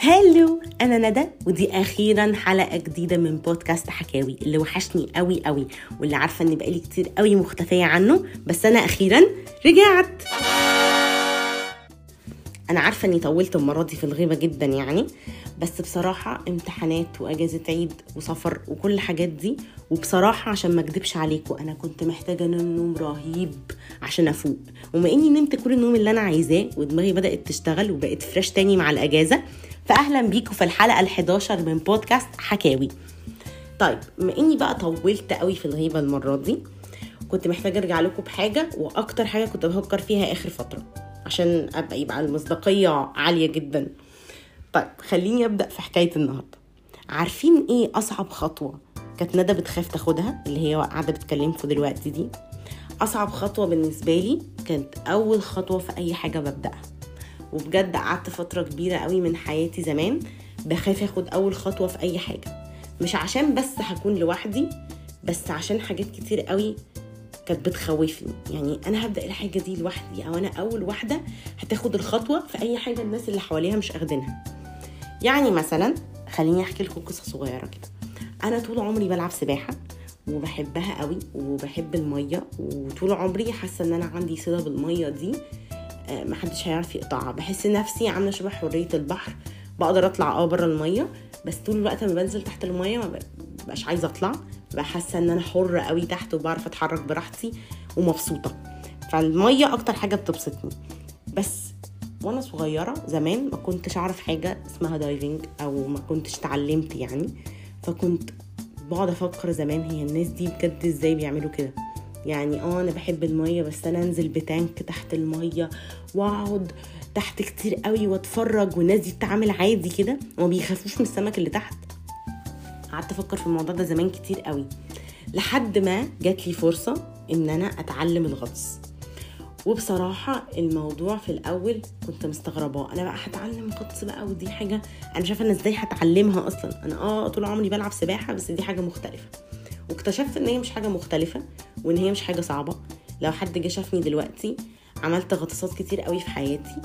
هالو أنا ندى ودي أخيرا حلقة جديدة من بودكاست حكاوي اللي وحشني قوي قوي واللي عارفة ان بقالي كتير قوي مختفية عنه بس أنا أخيرا رجعت. أنا عارفة إني طولت المرة دي في الغيبة جدا يعني بس بصراحة امتحانات وأجازة عيد وسفر وكل الحاجات دي وبصراحة عشان ما أكدبش عليكم أنا كنت محتاجة نوم رهيب عشان أفوق. وما إني نمت كل النوم اللي أنا عايزاه ودماغي بدأت تشتغل وبقت فريش تاني مع الأجازة فاهلا بيكم في الحلقة ال11 من بودكاست حكاوي. طيب بما إني بقى طولت قوي في الغيبة المرة دي كنت محتاجة أرجع لكم بحاجة وأكتر حاجة كنت بفكر فيها آخر فترة عشان أبقى يبقى المصداقية عالية جدا. طيب خليني أبدأ في حكاية النهارده. عارفين إيه أصعب خطوة كانت ندى بتخاف تاخدها اللي هي قاعدة بتكلمكم دلوقتي دي؟ أصعب خطوة بالنسبة لي كانت أول خطوة في أي حاجة ببدأها. وبجد قعدت فترة كبيرة قوي من حياتي زمان بخاف آخد أول خطوة في أي حاجة. مش عشان بس هكون لوحدي بس عشان حاجات كتير قوي كانت بتخوفني. يعني أنا هبدأ الحاجة دي لوحدي أو أنا أول واحدة هتاخد الخطوة في أي حاجة الناس اللي حواليها مش أخدينها. يعني مثلا خليني أحكي لكم قصة صغيرة كده. أنا طول عمري بلعب سباحة وبحبها قوي وبحب المية وطول عمري حاسة إن أنا عندي صلة بالمية دي محدش هيعرف يقطعها. بحس نفسي عاملة شبه حرية البحر. بقدر أطلع آه بره المية بس طول الوقت لما بنزل تحت المية ما بقاش عايزة أطلع. حاسة إن أنا حرة قوي تحت وبعرف أتحرك براحتي ومبسوطة. فالمية أكتر حاجة بتبسطني. بس وأنا صغيرة زمان ما كنتش أعرف حاجة اسمها دايفنج أو ما كنتش اتعلمت يعني. فكنت بقعد أفكر زمان هي الناس دي بجد إزاي بيعملوا كده. يعني آه أنا بحب المية بس أنا أنزل بتانك تحت المية وأقعد تحت كتير قوي وأتفرج والناس دي بتعمل عادي كده. وما بيخافوش من السمك اللي تحت. قعدت أفكر في الموضوع ده زمان كتير قوي لحد ما جات لي فرصة إن أنا أتعلم الغطس. وبصراحة الموضوع في الأول كنت مستغرباه أنا بقى هتعلم غطس بقى ودي حاجة أنا شايفة أنا إزاي هتعلمها أصلا. أنا آه طول عمري بلعب سباحة بس دي حاجة مختلفة. واكتشفت إن هي مش حاجة مختلفة وإن هي مش حاجة صعبة. لو حد جه شافني دلوقتي عملت غطاسات كتير قوي في حياتي.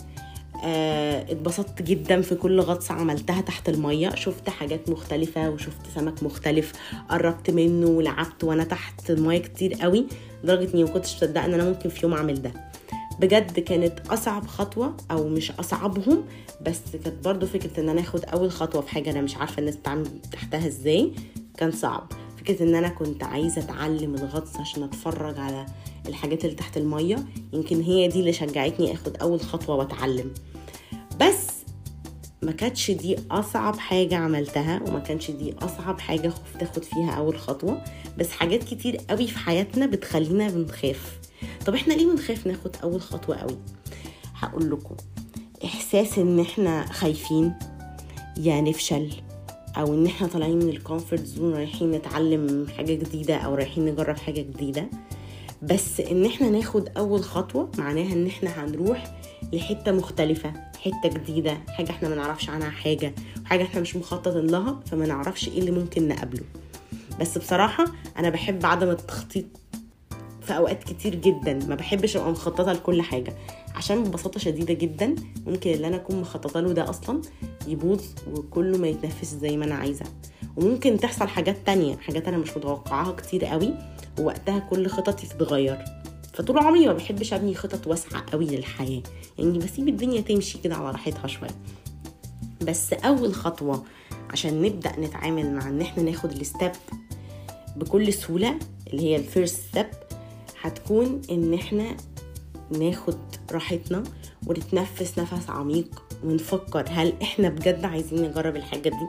آه اتبسطت جدا في كل غطسة عملتها تحت المية. شفت حاجات مختلفة وشفت سمك مختلف. قربت منه ولعبت وأنا تحت المية كتير قوي. لدرجة إني ما كنتش مصدقة إن أنا ممكن في يوم أعمل ده. بجد كانت أصعب خطوة أو مش أصعبهم بس كانت برضو فكرة إن أنا آخد أول خطوة في حاجة أنا مش عارفة الناس بتعمل تحتها إزاي. كان صعب. فكرة إن أنا كنت عايزة أتعلم الغطس عشان أتفرج على الحاجات اللي تحت المية يمكن هي دي اللي شجعتني آخد أول خطوة وأتعلم. بس ما كانتش دي أصعب حاجة عملتها وما كانش دي أصعب حاجة خفت آخد فيها أول خطوة. بس حاجات كتير قوي في حياتنا بتخلينا بنخاف. طب إحنا ليه بنخاف ناخد أول خطوة قوي؟ هقول لكم. إحساس إن إحنا خايفين يا نفشل. أو إن إحنا طالعين من ال comfort zone رايحين نتعلم حاجة جديدة أو رايحين نجرب حاجة جديدة. بس إن إحنا ناخد أول خطوة معناها إن إحنا هنروح لحتة مختلفة حتة جديدة حاجة إحنا ما نعرفش عنها حاجة حاجة إحنا مش مخططين لها فما نعرفش إيه اللي ممكن نقابله. بس بصراحة أنا بحب عدم التخطيط في أوقات كتير جدا ما بحبش أبقى مخططة لكل حاجة. عشان ببساطة شديدة جدا ممكن اللي أنا أكون مخططة له ده أصلا يبوظ وكله ما يتنفذش زي ما أنا عايزة. وممكن تحصل حاجات تانية حاجات أنا مش متوقعاها كتير قوي ووقتها كل خططي تتغير. فطول عمري ما بحبش أبني خطط واسعة قوي للحياة. يعني بسيب الدنيا تمشي كده على راحتها شوية. بس أول خطوة عشان نبدأ نتعامل مع إن إحنا ناخد الستep بكل سهولة اللي هي ال first step هتكون إن إحنا ناخد راحتنا ونتنفس نفس عميق ونفكر هل إحنا بجد عايزين نجرب الحاجة دي؟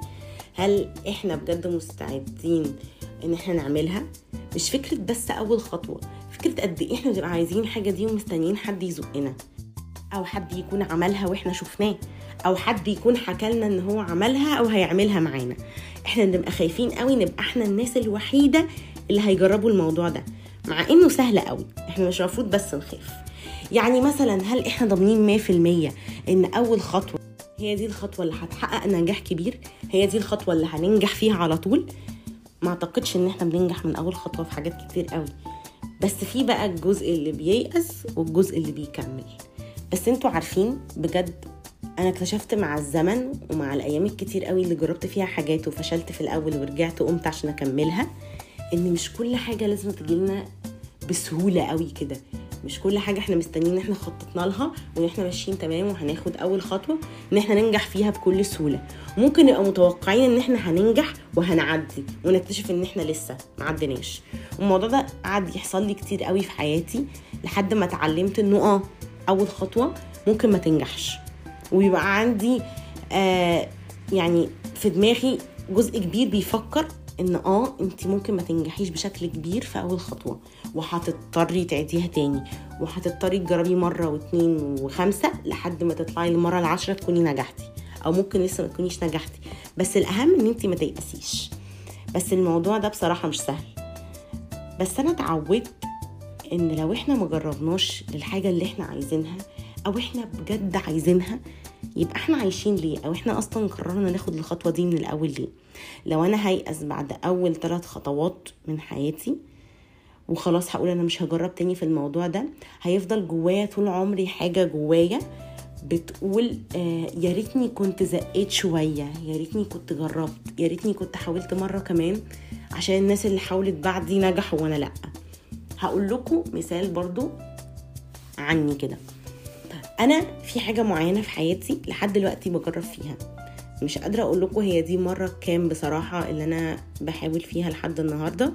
هل إحنا بجد مستعدين إن إحنا نعملها؟ مش فكرة بس أول خطوة فكرة قد إيه إحنا بنبقى عايزين الحاجة دي ومستنيين حد يزقنا أو حد يكون عملها وإحنا شفناه أو حد يكون حكالنا إن هو عملها أو هيعملها معانا. إحنا بنبقى خايفين قوي نبقى إحنا الناس الوحيدة اللي هيجربوا الموضوع ده مع إنه سهل قوي إحنا مش المفروض بس نخاف. يعني مثلا هل إحنا ضامنين 100% إن أول خطوة هي دي الخطوة اللي هتحقق نجاح كبير هي دي الخطوة اللي هننجح فيها على طول؟ ما أعتقدش إن إحنا بننجح من أول خطوة في حاجات كتير قوي. بس في بقى الجزء اللي بييأس والجزء اللي بيكمل. بس أنتوا عارفين بجد أنا اكتشفت مع الزمن ومع الأيام الكتير قوي اللي جربت فيها حاجات وفشلت في الأول ورجعت وقمت عشان أكملها إن مش كل حاجة لازم تجيلنا بسهولة قوي كده. مش كل حاجة إحنا مستنيين إحنا خططنا لها وان إحنا ماشيين تمام وهناخد أول خطوة إن إحنا ننجح فيها بكل سهولة. ممكن نبقى متوقعين إن إحنا هننجح وهنعدي ونكتشف إن إحنا لسه ما عدناش الموضوع ده قعد يحصل لي كتير قوي في حياتي لحد ما اتعلمت إنه آه أول خطوة ممكن ما تنجحش. ويبقى عندي آه يعني في دماغي جزء كبير بيفكر إن آه أنت ممكن ما تنجحيش بشكل كبير في أول خطوة وهتضطري تعيديها تاني وهتضطري تجربي مرة واتنين وخمسة لحد ما تطلعي المرة العاشرة تكوني نجحتي أو ممكن لسه ما تكونيش نجحتي. بس الأهم إن أنت ما تيأسيش. بس الموضوع ده بصراحة مش سهل. بس أنا اتعودت إن لو إحنا ما جربناش للحاجه اللي إحنا عايزينها أو إحنا بجد عايزينها يبقى إحنا عايشين ليه؟ أو إحنا أصلا قررنا ناخد الخطوة دي من الأول ليه؟ لو أنا هيأس بعد أول ثلاث خطوات من حياتي وخلاص هقول أنا مش هجرب تاني في الموضوع ده هيفضل جوايا طول عمري حاجة جوايا بتقول آه يا ريتني كنت زقيت شوية يا ريتني كنت جربت يا ريتني كنت حاولت مرة كمان عشان الناس اللي حاولت بعدي نجحوا وأنا لأ. هقول لكم مثال برضو عني كده. أنا في حاجة معينة في حياتي لحد دلوقتي بجرب فيها. مش قادرة أقول لكم هي دي مرة كام بصراحة اللي أنا بحاول فيها لحد النهارده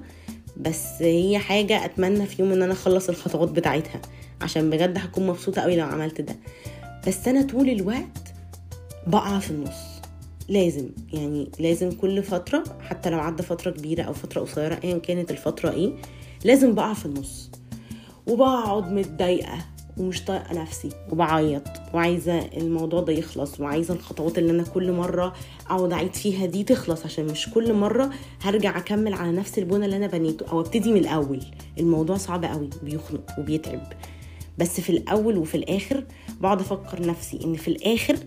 بس هي حاجة أتمنى في يوم إن أنا أخلص الخطوات بتاعتها عشان بجد هكون مبسوطة قوي لو عملت ده. بس أنا طول الوقت بقع في النص. لازم يعني لازم كل فترة حتى لو عدى فترة كبيرة أو فترة قصيرة أيا كانت الفترة إيه لازم بقع في النص. وبقعد متضايقة. ومش طايقة نفسي وبعيط وعايزة الموضوع ده يخلص وعايزة الخطوات اللي أنا كل مرة أقعد أعيد فيها دي تخلص عشان مش كل مرة هرجع أكمل على نفس البنى اللي أنا بنيته أو أبتدي من الأول. الموضوع صعب قوي بيخنق وبيتعب. بس في الأول وفي الآخر بقعد أفكر نفسي إن في الآخر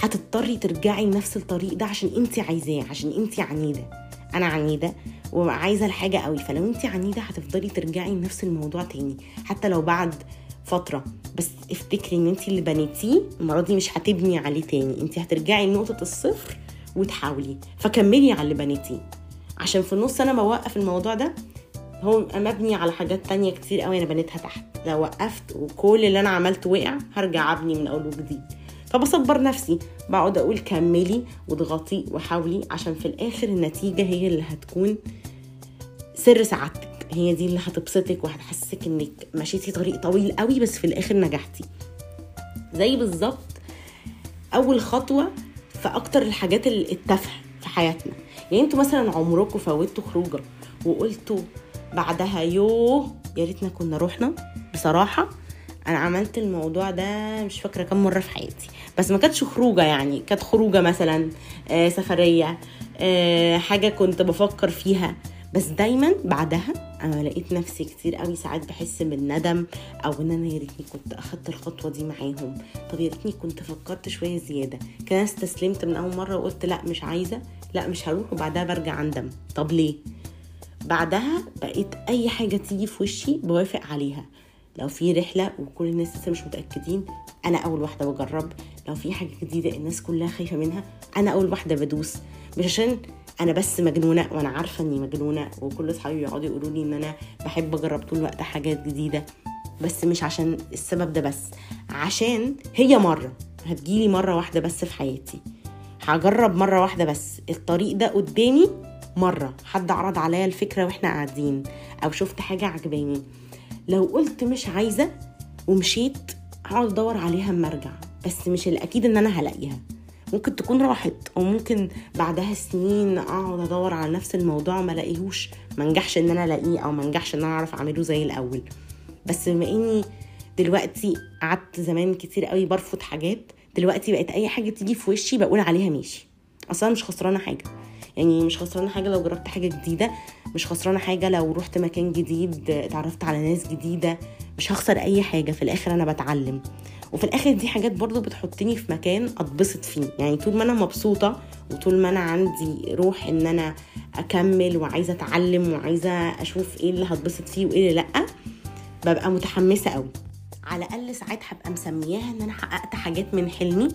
هتضطري ترجعي لنفس الطريق ده عشان أنت عايزاه عشان أنت عنيدة. أنا عنيدة وعايزة الحاجة قوي فلو أنت عنيدة هتفضلي ترجعي لنفس الموضوع تاني. حتى لو بعد فترة. بس افتكري ان انت اللي بنيتيه المرة دي مش هتبني عليه تاني. انت هترجعي لنقطة الصفر وتحاولي فكملي على اللي بنيتيه. عشان في النص أنا بوقف الموضوع ده. هو مبني على حاجات تانية كتير قوي أنا بنيتها تحت. لو وقفت وكل اللي أنا عملته وقع هرجع أبني من أول وجديد. فبصبر نفسي. بقعد أقول كملي واضغطي وحاولي عشان في الآخر النتيجة هي اللي هتكون سر سعادتك. هي دي اللي هتبسطك وهتحسسك انك مشيتي طريق طويل قوي بس في الآخر نجحتي. زي بالظبط أول خطوة في أكتر الحاجات التافهة في حياتنا. يعني أنتوا مثلا عمركم فوتوا خروجة وقلتوا بعدها يوه يا ريتنا كنا رحنا بصراحة أنا عملت الموضوع ده مش فاكرة كم مرة في حياتي. بس ما كانتش خروجة يعني كانت خروجة مثلا آه سفرية آه حاجة كنت بفكر فيها. بس دايما بعدها أنا لقيت نفسي كتير قوي ساعات بحس بالندم أو إن أنا يا ريتني كنت أخدت الخطوة دي معاهم. طب يا ريتني كنت فكرت شوية زيادة. كان استسلمت من أول مرة وقلت لأ مش عايزة. لأ مش هروح. وبعدها برجع أندم. طب ليه؟ بعدها بقيت أي حاجة تيجي في وشي بوافق عليها. لو في رحلة وكل الناس لسه مش متأكدين أنا أول واحدة بجرب. لو في حاجة جديدة الناس كلها خايفة منها أنا أول واحدة بدوس. مش عشان أنا بس مجنونة وأنا عارفة إني مجنونة وكل أصحابي بيقعدوا يقولوا لي إن أنا بحب أجرب طول الوقت حاجات جديدة. بس مش عشان السبب ده بس عشان هي مرة هتجيلي مرة واحدة بس في حياتي. هجرب مرة واحدة بس الطريق ده قدامي مرة. حد عرض عليا الفكرة وإحنا قاعدين أو شفت حاجة عجباني. لو قلت مش عايزة ومشيت هقعد أدور عليها أما أرجع. بس مش الأكيد إن أنا هلاقيها. ممكن تكون راحت وممكن بعدها سنين أقعد أدور على نفس الموضوع ما ألاقيهوش ما نجحش إن أنا ألاقيه أو ما نجحش إن أنا أعرف أعمله زي الأول. بس بما إني دلوقتي قعدت زمان كتير قوي برفض حاجات دلوقتي بقت أي حاجة تيجي في وشي بقول عليها ماشي. أصلا مش خسرانة حاجة. يعني مش خسرانة حاجة لو جربت حاجة جديدة مش خسرانة حاجة لو رحت مكان جديد اتعرفت على ناس جديدة مش هخسر أي حاجة. في الآخر أنا بتعلم. وفي الآخر دي حاجات برضو بتحطني في مكان أتبسط فيه. يعني طول ما أنا مبسوطة وطول ما أنا عندي روح إن أنا أكمل وعايزة أتعلم وعايزة أشوف إيه اللي هتبسط فيه وإيه اللي لأ ببقى متحمسة قوي على الأقل ساعات هبقى مسمياها إن أنا حققت حاجات من حلمي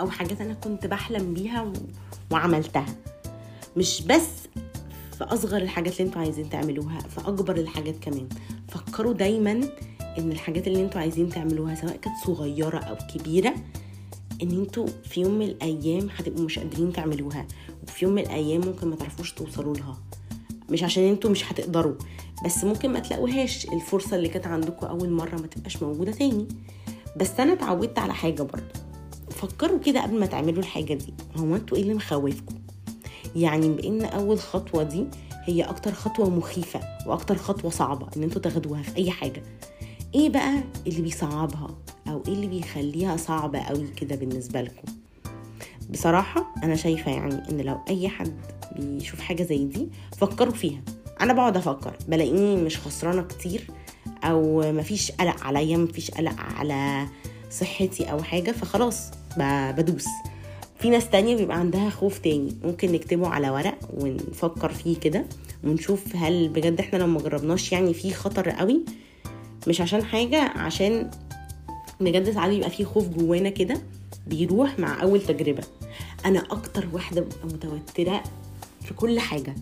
أو حاجات أنا كنت بحلم بيها و... وعملتها. مش بس في أصغر الحاجات اللي أنتوا عايزين تعملوها في أكبر الحاجات كمان. فكروا دايما إن الحاجات اللي أنتوا عايزين تعملوها سواء كانت صغيرة أو كبيرة إن أنتوا في يوم من الأيام هتبقوا مش قادرين تعملوها وفي يوم من الأيام ممكن ما تعرفوش توصلوا لها. مش عشان أنتوا مش هتقدروا بس ممكن ما تلاقوهاش الفرصة اللي كانت عندكم أول مرة ما تبقاش موجودة تاني. بس أنا اتعودت على حاجة برضه. فكروا كده قبل ما تعملوا الحاجة دي. هو أنتوا إيه اللي مخوفكم يعني بإن أول خطوة دي هي أكتر خطوة مخيفة وأكتر خطوة صعبة إن أنتوا تاخدوها في أي حاجة. إيه بقى اللي بيصعبها أو إيه اللي بيخليها صعبة قوي كده بالنسبة لكم؟ بصراحة أنا شايفة يعني إن لو أي حد بيشوف حاجة زي دي فكروا فيها. أنا بقعد أفكر بلاقيني مش خسرانة كتير أو مفيش قلق عليا مفيش قلق على صحتي أو حاجة فخلاص بدوس. في ناس تانية بيبقى عندها خوف تاني ممكن نكتبه على ورق ونفكر فيه كده ونشوف هل بجد إحنا لو مجربناش يعني فيه خطر قوي مش عشان حاجة عشان بجد ساعات بيبقى فيه خوف جوانا كده بيروح مع أول تجربة. أنا أكتر واحدة ببقى متوترة في كل حاجة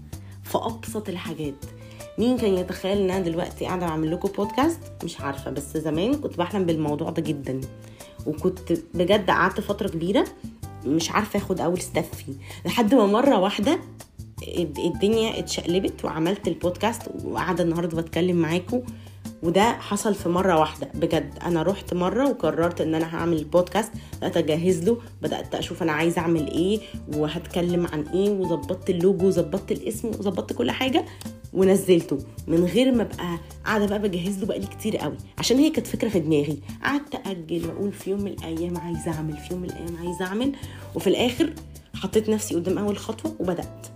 في أبسط الحاجات. مين كان يتخيل إن أنا دلوقتي قاعدة بعمل لكم بودكاست مش عارفة بس زمان كنت بحلم بالموضوع ده جدا. وكنت بجد قعدت فترة كبيرة مش عارفة آخد أول ستيب فيه. لحد ما مرة واحدة الدنيا اتشقلبت وعملت البودكاست وقاعدة النهارده بتكلم معاكم. وده حصل في مرة واحدة. بجد أنا رحت مرة وقررت إن أنا هعمل البودكاست بدأت أجهز له بدأت أشوف أنا عايزة أعمل إيه وهتكلم عن إيه وظبطت اللوجو وظبطت الاسم وظبطت كل حاجة ونزلته. من غير ما أبقى قاعدة بقى بجهز له بقالي كتير قوي. عشان هي كانت فكرة في دماغي. قعدت أجل وأقول في يوم من الأيام عايزه أعمل في يوم من الأيام عايزه أعمل. وفي الآخر حطيت نفسي قدام أول خطوة وبدأت.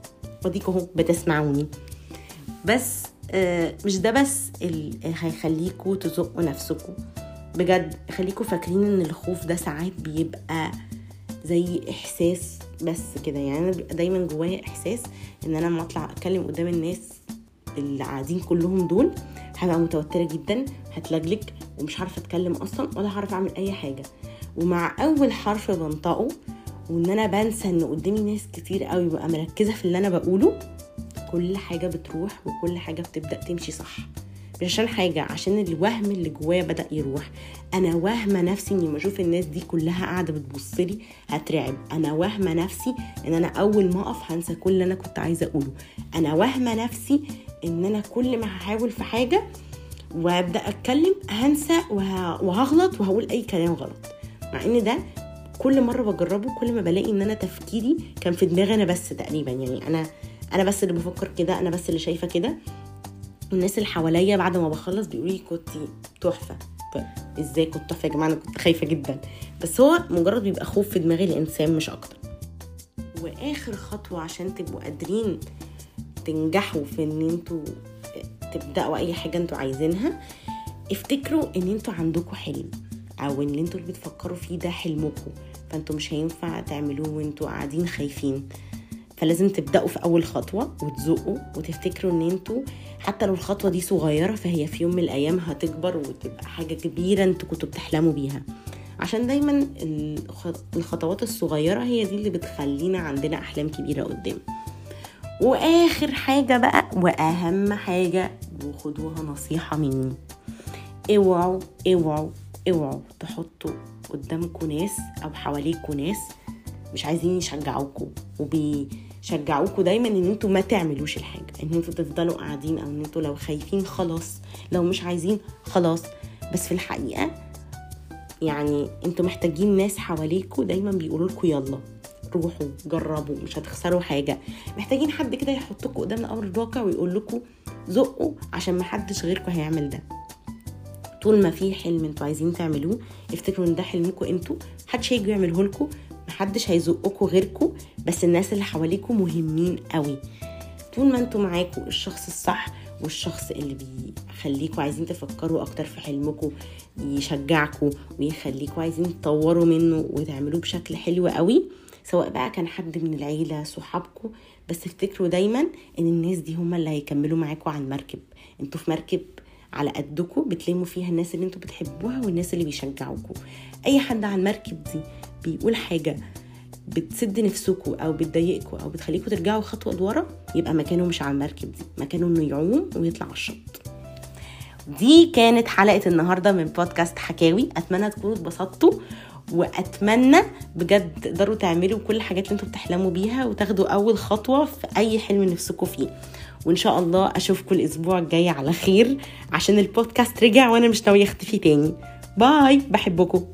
وديك أهو بتسمعوني. بس مش ده بس اللي هيخليكوا تزقوا نفسكم بجد خليكوا فاكرين إن الخوف ده ساعات بيبقى زي إحساس بس كده. يعني أنا دايما جوايا إحساس إن أنا لما أطلع أتكلم قدام الناس اللي قاعدين كلهم دول هبقى متوترة جدا هتلجلج ومش عارفة أتكلم أصلا ولا هعرف أعمل أي حاجة. ومع أول حرف بنطقه وإن أنا بنسى إن قدامي ناس كتير قوي بقى مركزة في اللي أنا بقوله كل حاجة بتروح وكل حاجة بتبدأ تمشي صح. مش عشان حاجة عشان الوهم اللي جوايا بدأ يروح. أنا واهمة نفسي إني ما أشوف الناس دي كلها قاعدة بتبصلي هترعب. أنا واهمة نفسي إن أنا أول ما أقف هنسى كل اللي أنا كنت عايزة أقوله. أنا واهمة نفسي إن أنا كل ما هحاول في حاجة وأبدأ أتكلم هنسى وهغلط وهقول أي كلام غلط. مع إن ده كل مرة بجربه كل ما بلاقي إن أنا تفكيري كان في دماغي أنا بس تقريبا. يعني أنا أنا بس اللي بفكر كده أنا بس اللي شايفة كده. الناس اللي حواليا بعد ما بخلص بيقولوا لي كنت تحفة. طيب إزاي كنت تحفة يا جماعة؟ أنا كنت خايفة جدا. بس هو مجرد بيبقى خوف في دماغ الإنسان مش أكتر. وآخر خطوة عشان تبقوا قادرين تنجحوا في إن أنتوا تبدأوا أي حاجة أنتوا عايزينها افتكروا إن أنتوا عندكم حلم أو إن أنتوا اللي بتفكروا فيه ده حلمكم. فأنتوا مش هينفع تعملوه وأنتوا قاعدين خايفين. فلازم تبدأوا في أول خطوة وتزقوا وتفتكروا إن أنتوا حتى لو الخطوة دي صغيرة فهي في يوم من الأيام هتكبر وتبقى حاجة كبيرة أنتوا كنتوا بتحلموا بيها. عشان دايما الخطوات الصغيرة هي دي اللي بتخلينا عندنا أحلام كبيرة قدام. وآخر حاجة بقى وأهم حاجة وخدوها نصيحة مني. اوعوا اوعوا اوعوا تحطوا قدامكم ناس أو حواليكم ناس مش عايزين يشجعوكم وبيشجعوكم دايما إن أنتوا ما تعملوش الحاجة إن أنتوا تفضلوا قاعدين أو إن أنتوا لو خايفين خلاص لو مش عايزين خلاص. بس في الحقيقة يعني أنتوا محتاجين ناس حواليكم دايما بيقولوا لكم يلا روحوا جربوا مش هتخسروا حاجة. محتاجين حد كده يحطكم قدام الامر الواقع ويقول لكم زقوا عشان ما حدش غيركم هيعمل ده. طول ما في حلم أنتوا عايزين تعملوه افتكروا إن ده حلمكم أنتوا محدش هيجي يعمله لكم محدش هيزقكم غيركم بس الناس اللي حواليكم مهمين قوي. طول ما أنتوا معاكم الشخص الصح والشخص اللي بيخليكوا عايزين تفكروا أكتر في حلمكم يشجعكم ويخليكوا عايزين تطوروا منه وتعملوه بشكل حلو قوي سواء بقى كان حد من العيلة صحابكم بس افتكروا دايما إن الناس دي هم اللي هيكملوا معاكم على المركب. أنتوا في مركب على قدكم بتلموا فيها الناس اللي أنتوا بتحبوها والناس اللي بيشجعوكم أي حد على المركب دي بيقول حاجة بتسد نفسكم أو بتضايقكم أو بتخليكم ترجعوا خطوة لورا يبقى مكانه مش على المركب دي مكانه إنه يعوم ويطلع على الشط. دي كانت حلقة النهارده من بودكاست حكاوي. أتمنى تكونوا اتبسطتوا وأتمنى بجد تقدروا تعملوا كل الحاجات اللي أنتوا بتحلموا بيها وتاخدوا أول خطوة في أي حلم نفسكم فيه. وإن شاء الله أشوفكم الأسبوع الجاي على خير عشان البودكاست رجع وأنا مش ناوية أختفي تاني. باي بحبكم.